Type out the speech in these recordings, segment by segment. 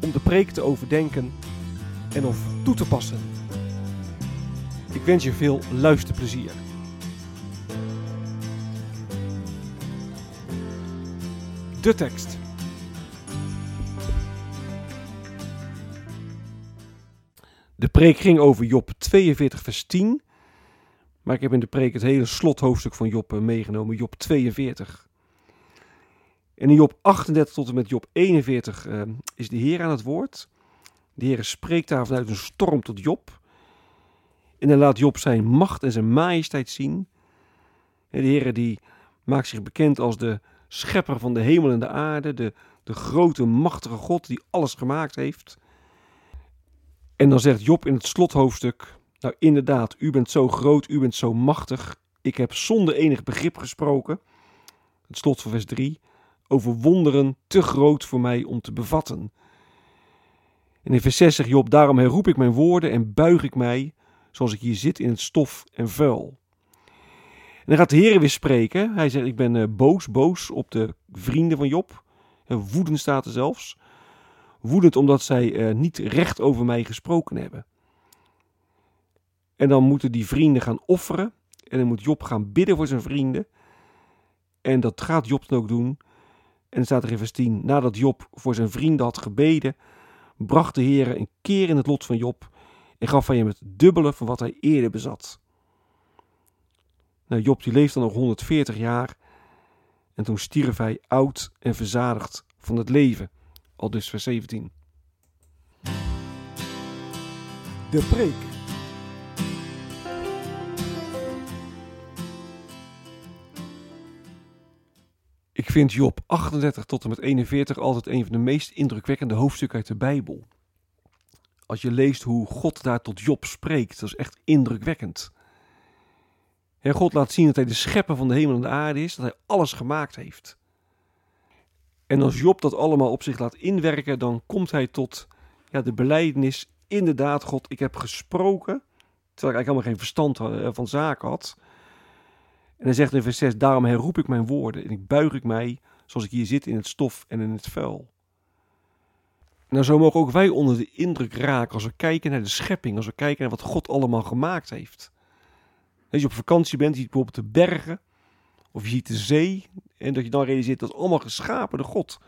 om de preek te overdenken en of toe te passen. Ik wens je veel luisterplezier. De tekst. De preek ging over Job 42 vers 10. Maar ik heb in de preek het hele slothoofdstuk van Job meegenomen, Job 42. En in Job 38 tot en met Job 41 uh, is de Heer aan het woord. De Heer spreekt daar vanuit een storm tot Job. En dan laat Job zijn macht en zijn majesteit zien. En de Heer die maakt zich bekend als de schepper van de hemel en de aarde, de, de grote machtige God die alles gemaakt heeft. En dan zegt Job in het slothoofdstuk, nou inderdaad, u bent zo groot, u bent zo machtig. Ik heb zonder enig begrip gesproken. Het slot van vers 3 over wonderen te groot voor mij om te bevatten. En in vers 6 zegt Job, daarom herroep ik mijn woorden en buig ik mij, zoals ik hier zit in het stof en vuil. En dan gaat de Heer weer spreken. Hij zegt, ik ben uh, boos, boos op de vrienden van Job. Woedend staat er zelfs. Woedend omdat zij uh, niet recht over mij gesproken hebben. En dan moeten die vrienden gaan offeren. En dan moet Job gaan bidden voor zijn vrienden. En dat gaat Job dan ook doen. En staat er in vers 10, nadat Job voor zijn vrienden had gebeden, bracht de Heer een keer in het lot van Job en gaf hij hem het dubbele van wat hij eerder bezat. Nou, Job die leefde nog 140 jaar en toen stierf hij oud en verzadigd van het leven. Al dus vers 17. De preek. Ik vind Job 38 tot en met 41 altijd een van de meest indrukwekkende hoofdstukken uit de Bijbel. Als je leest hoe God daar tot Job spreekt, dat is echt indrukwekkend. En God laat zien dat hij de schepper van de hemel en de aarde is, dat hij alles gemaakt heeft. En als Job dat allemaal op zich laat inwerken, dan komt hij tot ja, de beleidenis, inderdaad God, ik heb gesproken, terwijl ik eigenlijk helemaal geen verstand eh, van zaken had. En hij zegt in vers 6, daarom herroep ik mijn woorden en ik buig ik mij, zoals ik hier zit, in het stof en in het vuil. Nou, zo mogen ook wij onder de indruk raken als we kijken naar de schepping, als we kijken naar wat God allemaal gemaakt heeft. Als je op vakantie bent, je ziet bijvoorbeeld de bergen, of je ziet de zee, en dat je dan realiseert dat allemaal geschapen door God.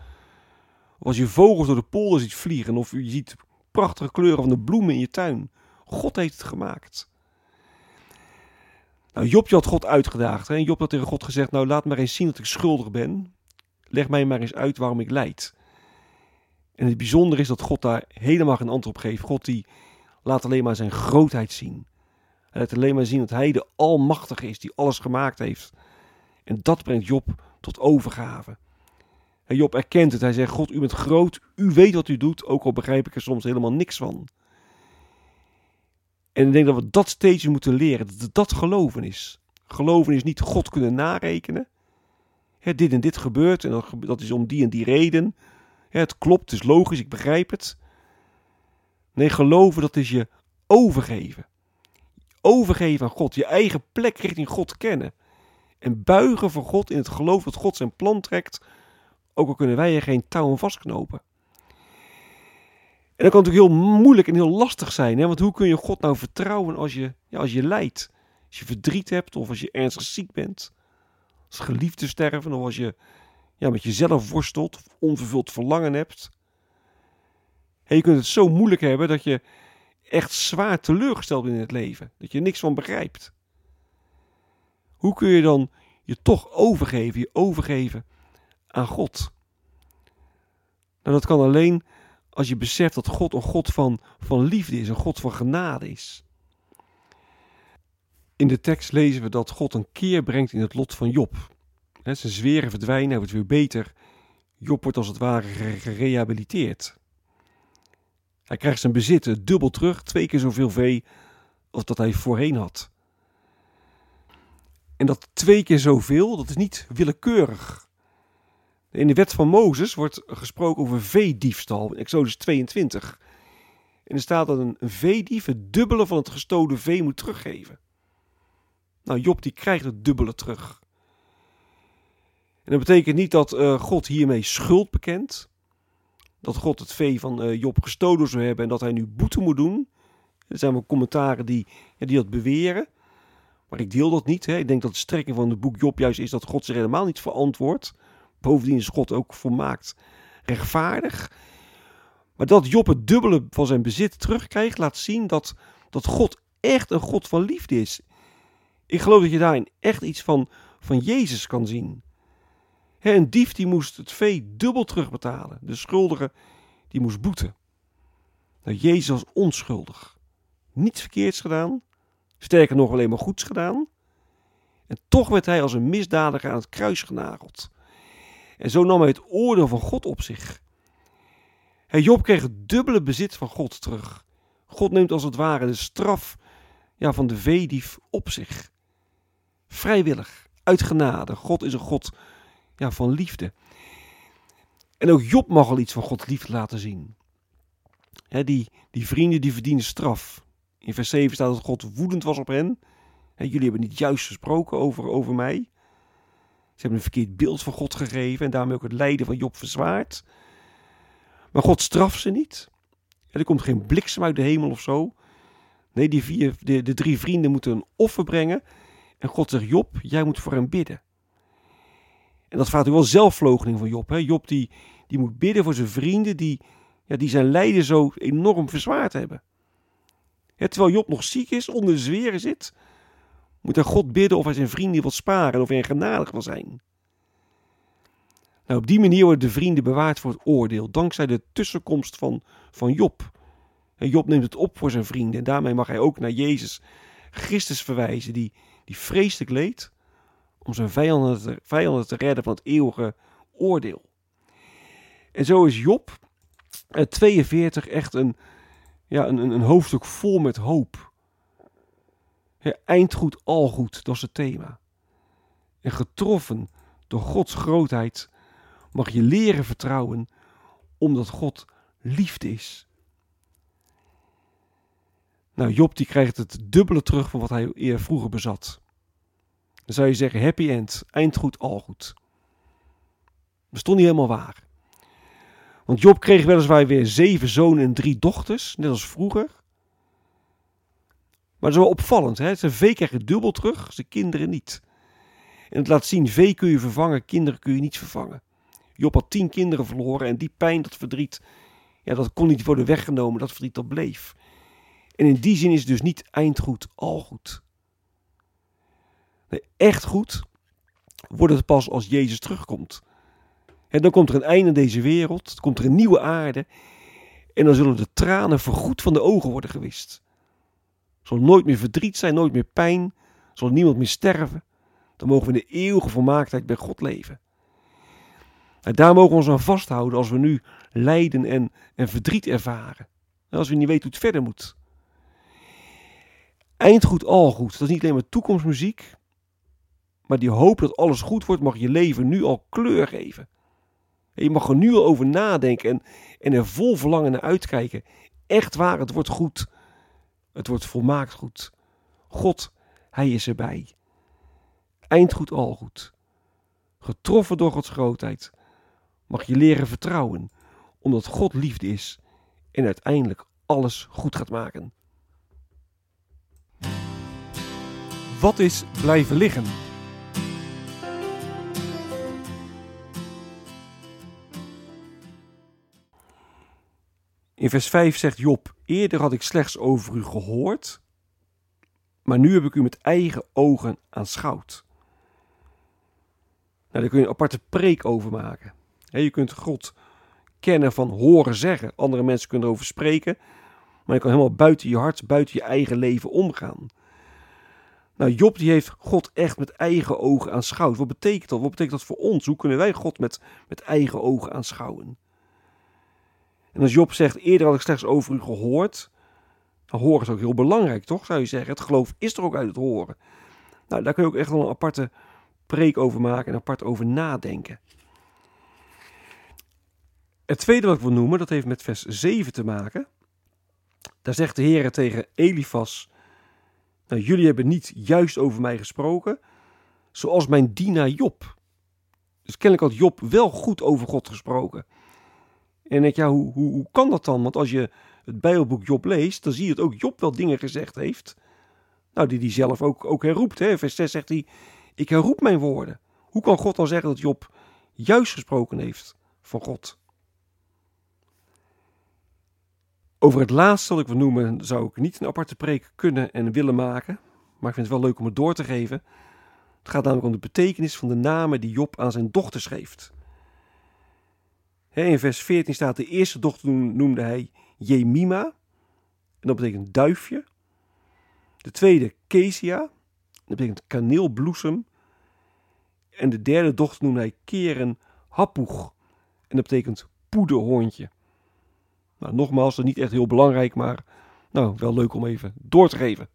Of als je vogels door de polder ziet vliegen, of je ziet prachtige kleuren van de bloemen in je tuin. God heeft het gemaakt. Nou, Job had God uitgedaagd. Hè? Job had tegen God gezegd, nou laat maar eens zien dat ik schuldig ben. Leg mij maar eens uit waarom ik lijd. En het bijzondere is dat God daar helemaal geen antwoord op geeft. God die laat alleen maar zijn grootheid zien. Hij laat alleen maar zien dat hij de almachtige is die alles gemaakt heeft. En dat brengt Job tot overgave. En Job erkent het. Hij zegt, God, u bent groot. U weet wat u doet. Ook al begrijp ik er soms helemaal niks van. En ik denk dat we dat steeds moeten leren. Dat dat geloven is. Geloven is niet God kunnen narekenen. Hè, dit en dit gebeurt en dat is om die en die reden. Hè, het klopt, het is logisch, ik begrijp het. Nee, geloven dat is je overgeven. Overgeven aan God. Je eigen plek richting God kennen. En buigen voor God in het geloof dat God zijn plan trekt. Ook al kunnen wij er geen touwen vastknopen. En dat kan natuurlijk heel moeilijk en heel lastig zijn. Hè? Want hoe kun je God nou vertrouwen als je, ja, als je lijdt? Als je verdriet hebt of als je ernstig ziek bent. Als geliefden sterven of als je ja, met jezelf worstelt of onvervuld verlangen hebt. En je kunt het zo moeilijk hebben dat je echt zwaar teleurgesteld bent in het leven. Dat je niks van begrijpt. Hoe kun je dan je toch overgeven, je overgeven aan God? Nou, dat kan alleen als je beseft dat God een God van, van liefde is, een God van genade is. In de tekst lezen we dat God een keer brengt in het lot van Job. Zijn zweren verdwijnen, hij wordt weer beter. Job wordt als het ware gerehabiliteerd. Hij krijgt zijn bezit dubbel terug, twee keer zoveel vee als dat hij voorheen had. En dat twee keer zoveel, dat is niet willekeurig. In de wet van Mozes wordt gesproken over veediefstal in Exodus 22. En er staat dat een veedief het dubbele van het gestolen vee moet teruggeven. Nou, Job die krijgt het dubbele terug. En dat betekent niet dat uh, God hiermee schuld bekent. Dat God het vee van uh, Job gestolen zou hebben en dat hij nu boete moet doen. Er zijn wel commentaren die, die dat beweren. Maar ik deel dat niet. Hè. Ik denk dat de strekking van het boek Job juist is dat God zich helemaal niet verantwoordt. Bovendien is God ook volmaakt rechtvaardig. Maar dat Job het dubbele van zijn bezit terugkrijgt, laat zien dat, dat God echt een God van liefde is. Ik geloof dat je daarin echt iets van, van Jezus kan zien. een dief die moest het vee dubbel terugbetalen. De schuldige die moest boeten. Nou, Jezus was onschuldig. Niets verkeerds gedaan. Sterker nog alleen maar goeds gedaan. En toch werd hij als een misdadiger aan het kruis genageld. En zo nam hij het oordeel van God op zich. En Job kreeg het dubbele bezit van God terug. God neemt als het ware de straf ja, van de veedief op zich. Vrijwillig, uit genade. God is een God ja, van liefde. En ook Job mag al iets van Gods liefde laten zien. die, die vrienden die verdienen straf. In vers 7 staat dat God woedend was op hen. jullie hebben niet juist gesproken over, over mij. Ze hebben een verkeerd beeld van God gegeven en daarmee ook het lijden van Job verzwaard. Maar God straft ze niet. Er komt geen bliksem uit de hemel of zo. Nee, die vier, de, de drie vrienden moeten een offer brengen. En God zegt, Job, jij moet voor hem bidden. En dat vraagt u wel zelfvloochening van Job. Hè? Job die, die moet bidden voor zijn vrienden die, ja, die zijn lijden zo enorm verzwaard hebben. terwijl Job nog ziek is, onder de zweren zit, moet hij God bidden of hij zijn vrienden wil sparen en of hij genadig wil zijn. Nou, op die manier worden de vrienden bewaard voor het oordeel, dankzij de tussenkomst van, van Job. En Job neemt het op voor zijn vrienden en daarmee mag hij ook naar Jezus Christus verwijzen, die, die vreselijk leed om zijn vijanden te, vijanden te redden van het eeuwige oordeel. En zo is Job 42 eh, echt een, ja, een, een hoofdstuk vol met hoop. Eindgoed, al goed, dat is het thema. En getroffen door Gods grootheid mag je leren vertrouwen, omdat God liefde is. Nou, Job die krijgt het dubbele terug van wat hij eerder vroeger bezat. Dan zou je zeggen, happy end, eindgoed, al goed. Dat stond niet helemaal waar. Want Job kreeg weliswaar weer zeven zonen en drie dochters, net als vroeger. Maar dat is wel opvallend. Hè? Zijn vee krijg je dubbel terug, zijn kinderen niet. En het laat zien, vee kun je vervangen, kinderen kun je niet vervangen. Job had tien kinderen verloren en die pijn, dat verdriet, ja, dat kon niet worden weggenomen, dat verdriet dat bleef. En in die zin is het dus niet eindgoed, al goed. Echt goed wordt het pas als Jezus terugkomt. En dan komt er een einde aan deze wereld, dan komt er een nieuwe aarde en dan zullen de tranen vergoed van de ogen worden gewist. Zal nooit meer verdriet zijn, nooit meer pijn. Zal niemand meer sterven. Dan mogen we in de eeuwige volmaaktheid bij God leven. En daar mogen we ons aan vasthouden als we nu lijden en, en verdriet ervaren. En als we niet weten hoe het verder moet. Eindgoed, al goed. Dat is niet alleen maar toekomstmuziek. Maar die hoop dat alles goed wordt, mag je leven nu al kleur geven. En je mag er nu al over nadenken en, en er vol verlangen naar uitkijken. Echt waar, het wordt goed. Het wordt volmaakt goed. God, Hij is erbij. Eindgoed al goed. Getroffen door Gods grootheid mag je leren vertrouwen, omdat God liefde is en uiteindelijk alles goed gaat maken. Wat is blijven liggen? In vers 5 zegt Job: Eerder had ik slechts over u gehoord, maar nu heb ik u met eigen ogen aanschouwd. Nou, daar kun je een aparte preek over maken. Je kunt God kennen van horen zeggen. Andere mensen kunnen erover spreken, maar je kan helemaal buiten je hart, buiten je eigen leven omgaan. Nou, Job die heeft God echt met eigen ogen aanschouwd. Wat betekent dat? Wat betekent dat voor ons? Hoe kunnen wij God met, met eigen ogen aanschouwen? En als Job zegt, eerder had ik slechts over u gehoord, dan horen is ook heel belangrijk, toch? Zou je zeggen, het geloof is er ook uit het horen. Nou, daar kun je ook echt wel een aparte preek over maken en apart over nadenken. Het tweede wat ik wil noemen, dat heeft met vers 7 te maken. Daar zegt de Heer tegen Elifas, nou, jullie hebben niet juist over mij gesproken, zoals mijn dienaar Job. Dus kennelijk had Job wel goed over God gesproken. En denk ja, hoe, hoe, hoe kan dat dan? Want als je het Bijbelboek Job leest, dan zie je dat ook Job wel dingen gezegd heeft. Nou, die hij zelf ook, ook herroept. Hè? Vers 6 zegt hij, ik herroep mijn woorden. Hoe kan God dan zeggen dat Job juist gesproken heeft van God? Over het laatste wat ik wil noemen, zou ik niet een aparte preek kunnen en willen maken. Maar ik vind het wel leuk om het door te geven. Het gaat namelijk om de betekenis van de namen die Job aan zijn dochters geeft. In vers 14 staat: De eerste dochter noemde hij Jemima. En dat betekent duifje. De tweede Kesia. Dat betekent kaneelbloesem. En de derde dochter noemde hij Keren Hapoeg. En dat betekent poederhoorntje. Nou, nogmaals, dat is niet echt heel belangrijk, maar nou, wel leuk om even door te geven.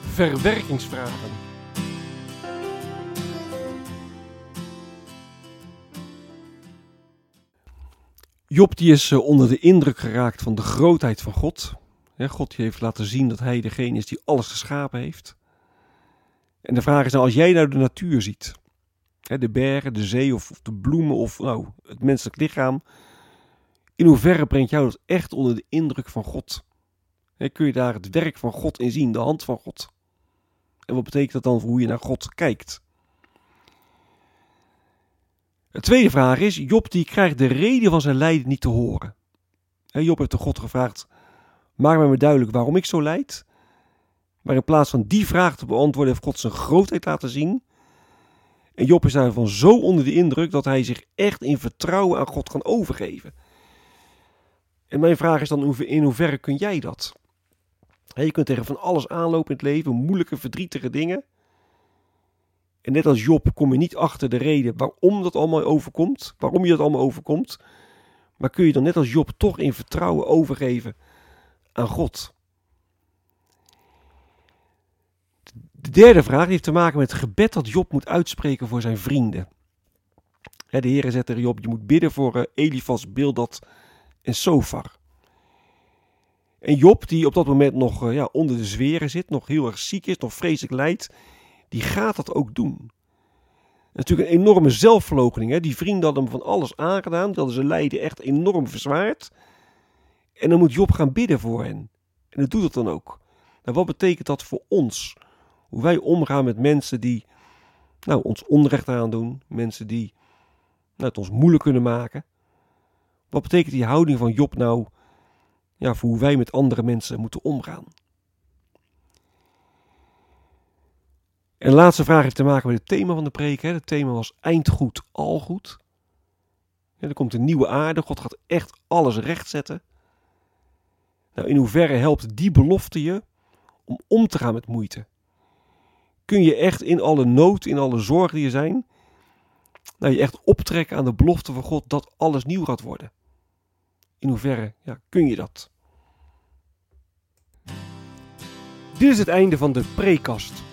Verwerkingsvragen. Job die is eh, onder de indruk geraakt van de grootheid van God. God heeft laten zien dat hij degene is die alles geschapen heeft. En de vraag is nou, als jij nou de natuur ziet, de bergen, de zee of de bloemen of nou, het menselijk lichaam, in hoeverre brengt jou dat echt onder de indruk van God? kun je daar het werk van God in zien, de hand van God? En wat betekent dat dan voor hoe je naar God kijkt? De tweede vraag is, Job die krijgt de reden van zijn lijden niet te horen. Job heeft de God gevraagd, maak me duidelijk waarom ik zo lijd. Maar in plaats van die vraag te beantwoorden, heeft God zijn grootheid laten zien. En Job is daarvan zo onder de indruk dat hij zich echt in vertrouwen aan God kan overgeven. En mijn vraag is dan, in hoeverre kun jij dat? Je kunt tegen van alles aanlopen in het leven, moeilijke, verdrietige dingen. En net als Job kom je niet achter de reden waarom dat allemaal overkomt, waarom je dat allemaal overkomt. Maar kun je dan net als Job toch in vertrouwen overgeven aan God. De derde vraag heeft te maken met het gebed dat Job moet uitspreken voor zijn vrienden. De Heer zegt tegen Job, je moet bidden voor eh, Elifas, Bildad en Sofar. En Job, die op dat moment nog eh, ja, onder de zweren zit, nog heel erg ziek is, nog vreselijk lijdt, die gaat dat ook doen. Natuurlijk een enorme zelfverloochening. Die vrienden hadden hem van alles aangedaan. Die hadden zijn lijden echt enorm verzwaard. En dan moet Job gaan bidden voor hen. En dat doet het dan ook. Nou, wat betekent dat voor ons? Hoe wij omgaan met mensen die nou, ons onrecht aandoen. Mensen die nou, het ons moeilijk kunnen maken. Wat betekent die houding van Job nou ja, voor hoe wij met andere mensen moeten omgaan? En de laatste vraag heeft te maken met het thema van de preek. Hè. Het thema was eindgoed, al goed. Er komt een nieuwe aarde. God gaat echt alles rechtzetten. Nou, in hoeverre helpt die belofte je om om te gaan met moeite? Kun je echt in alle nood, in alle zorgen die er zijn, nou, je echt optrekken aan de belofte van God dat alles nieuw gaat worden? In hoeverre ja, kun je dat? Dit is het einde van de preekast.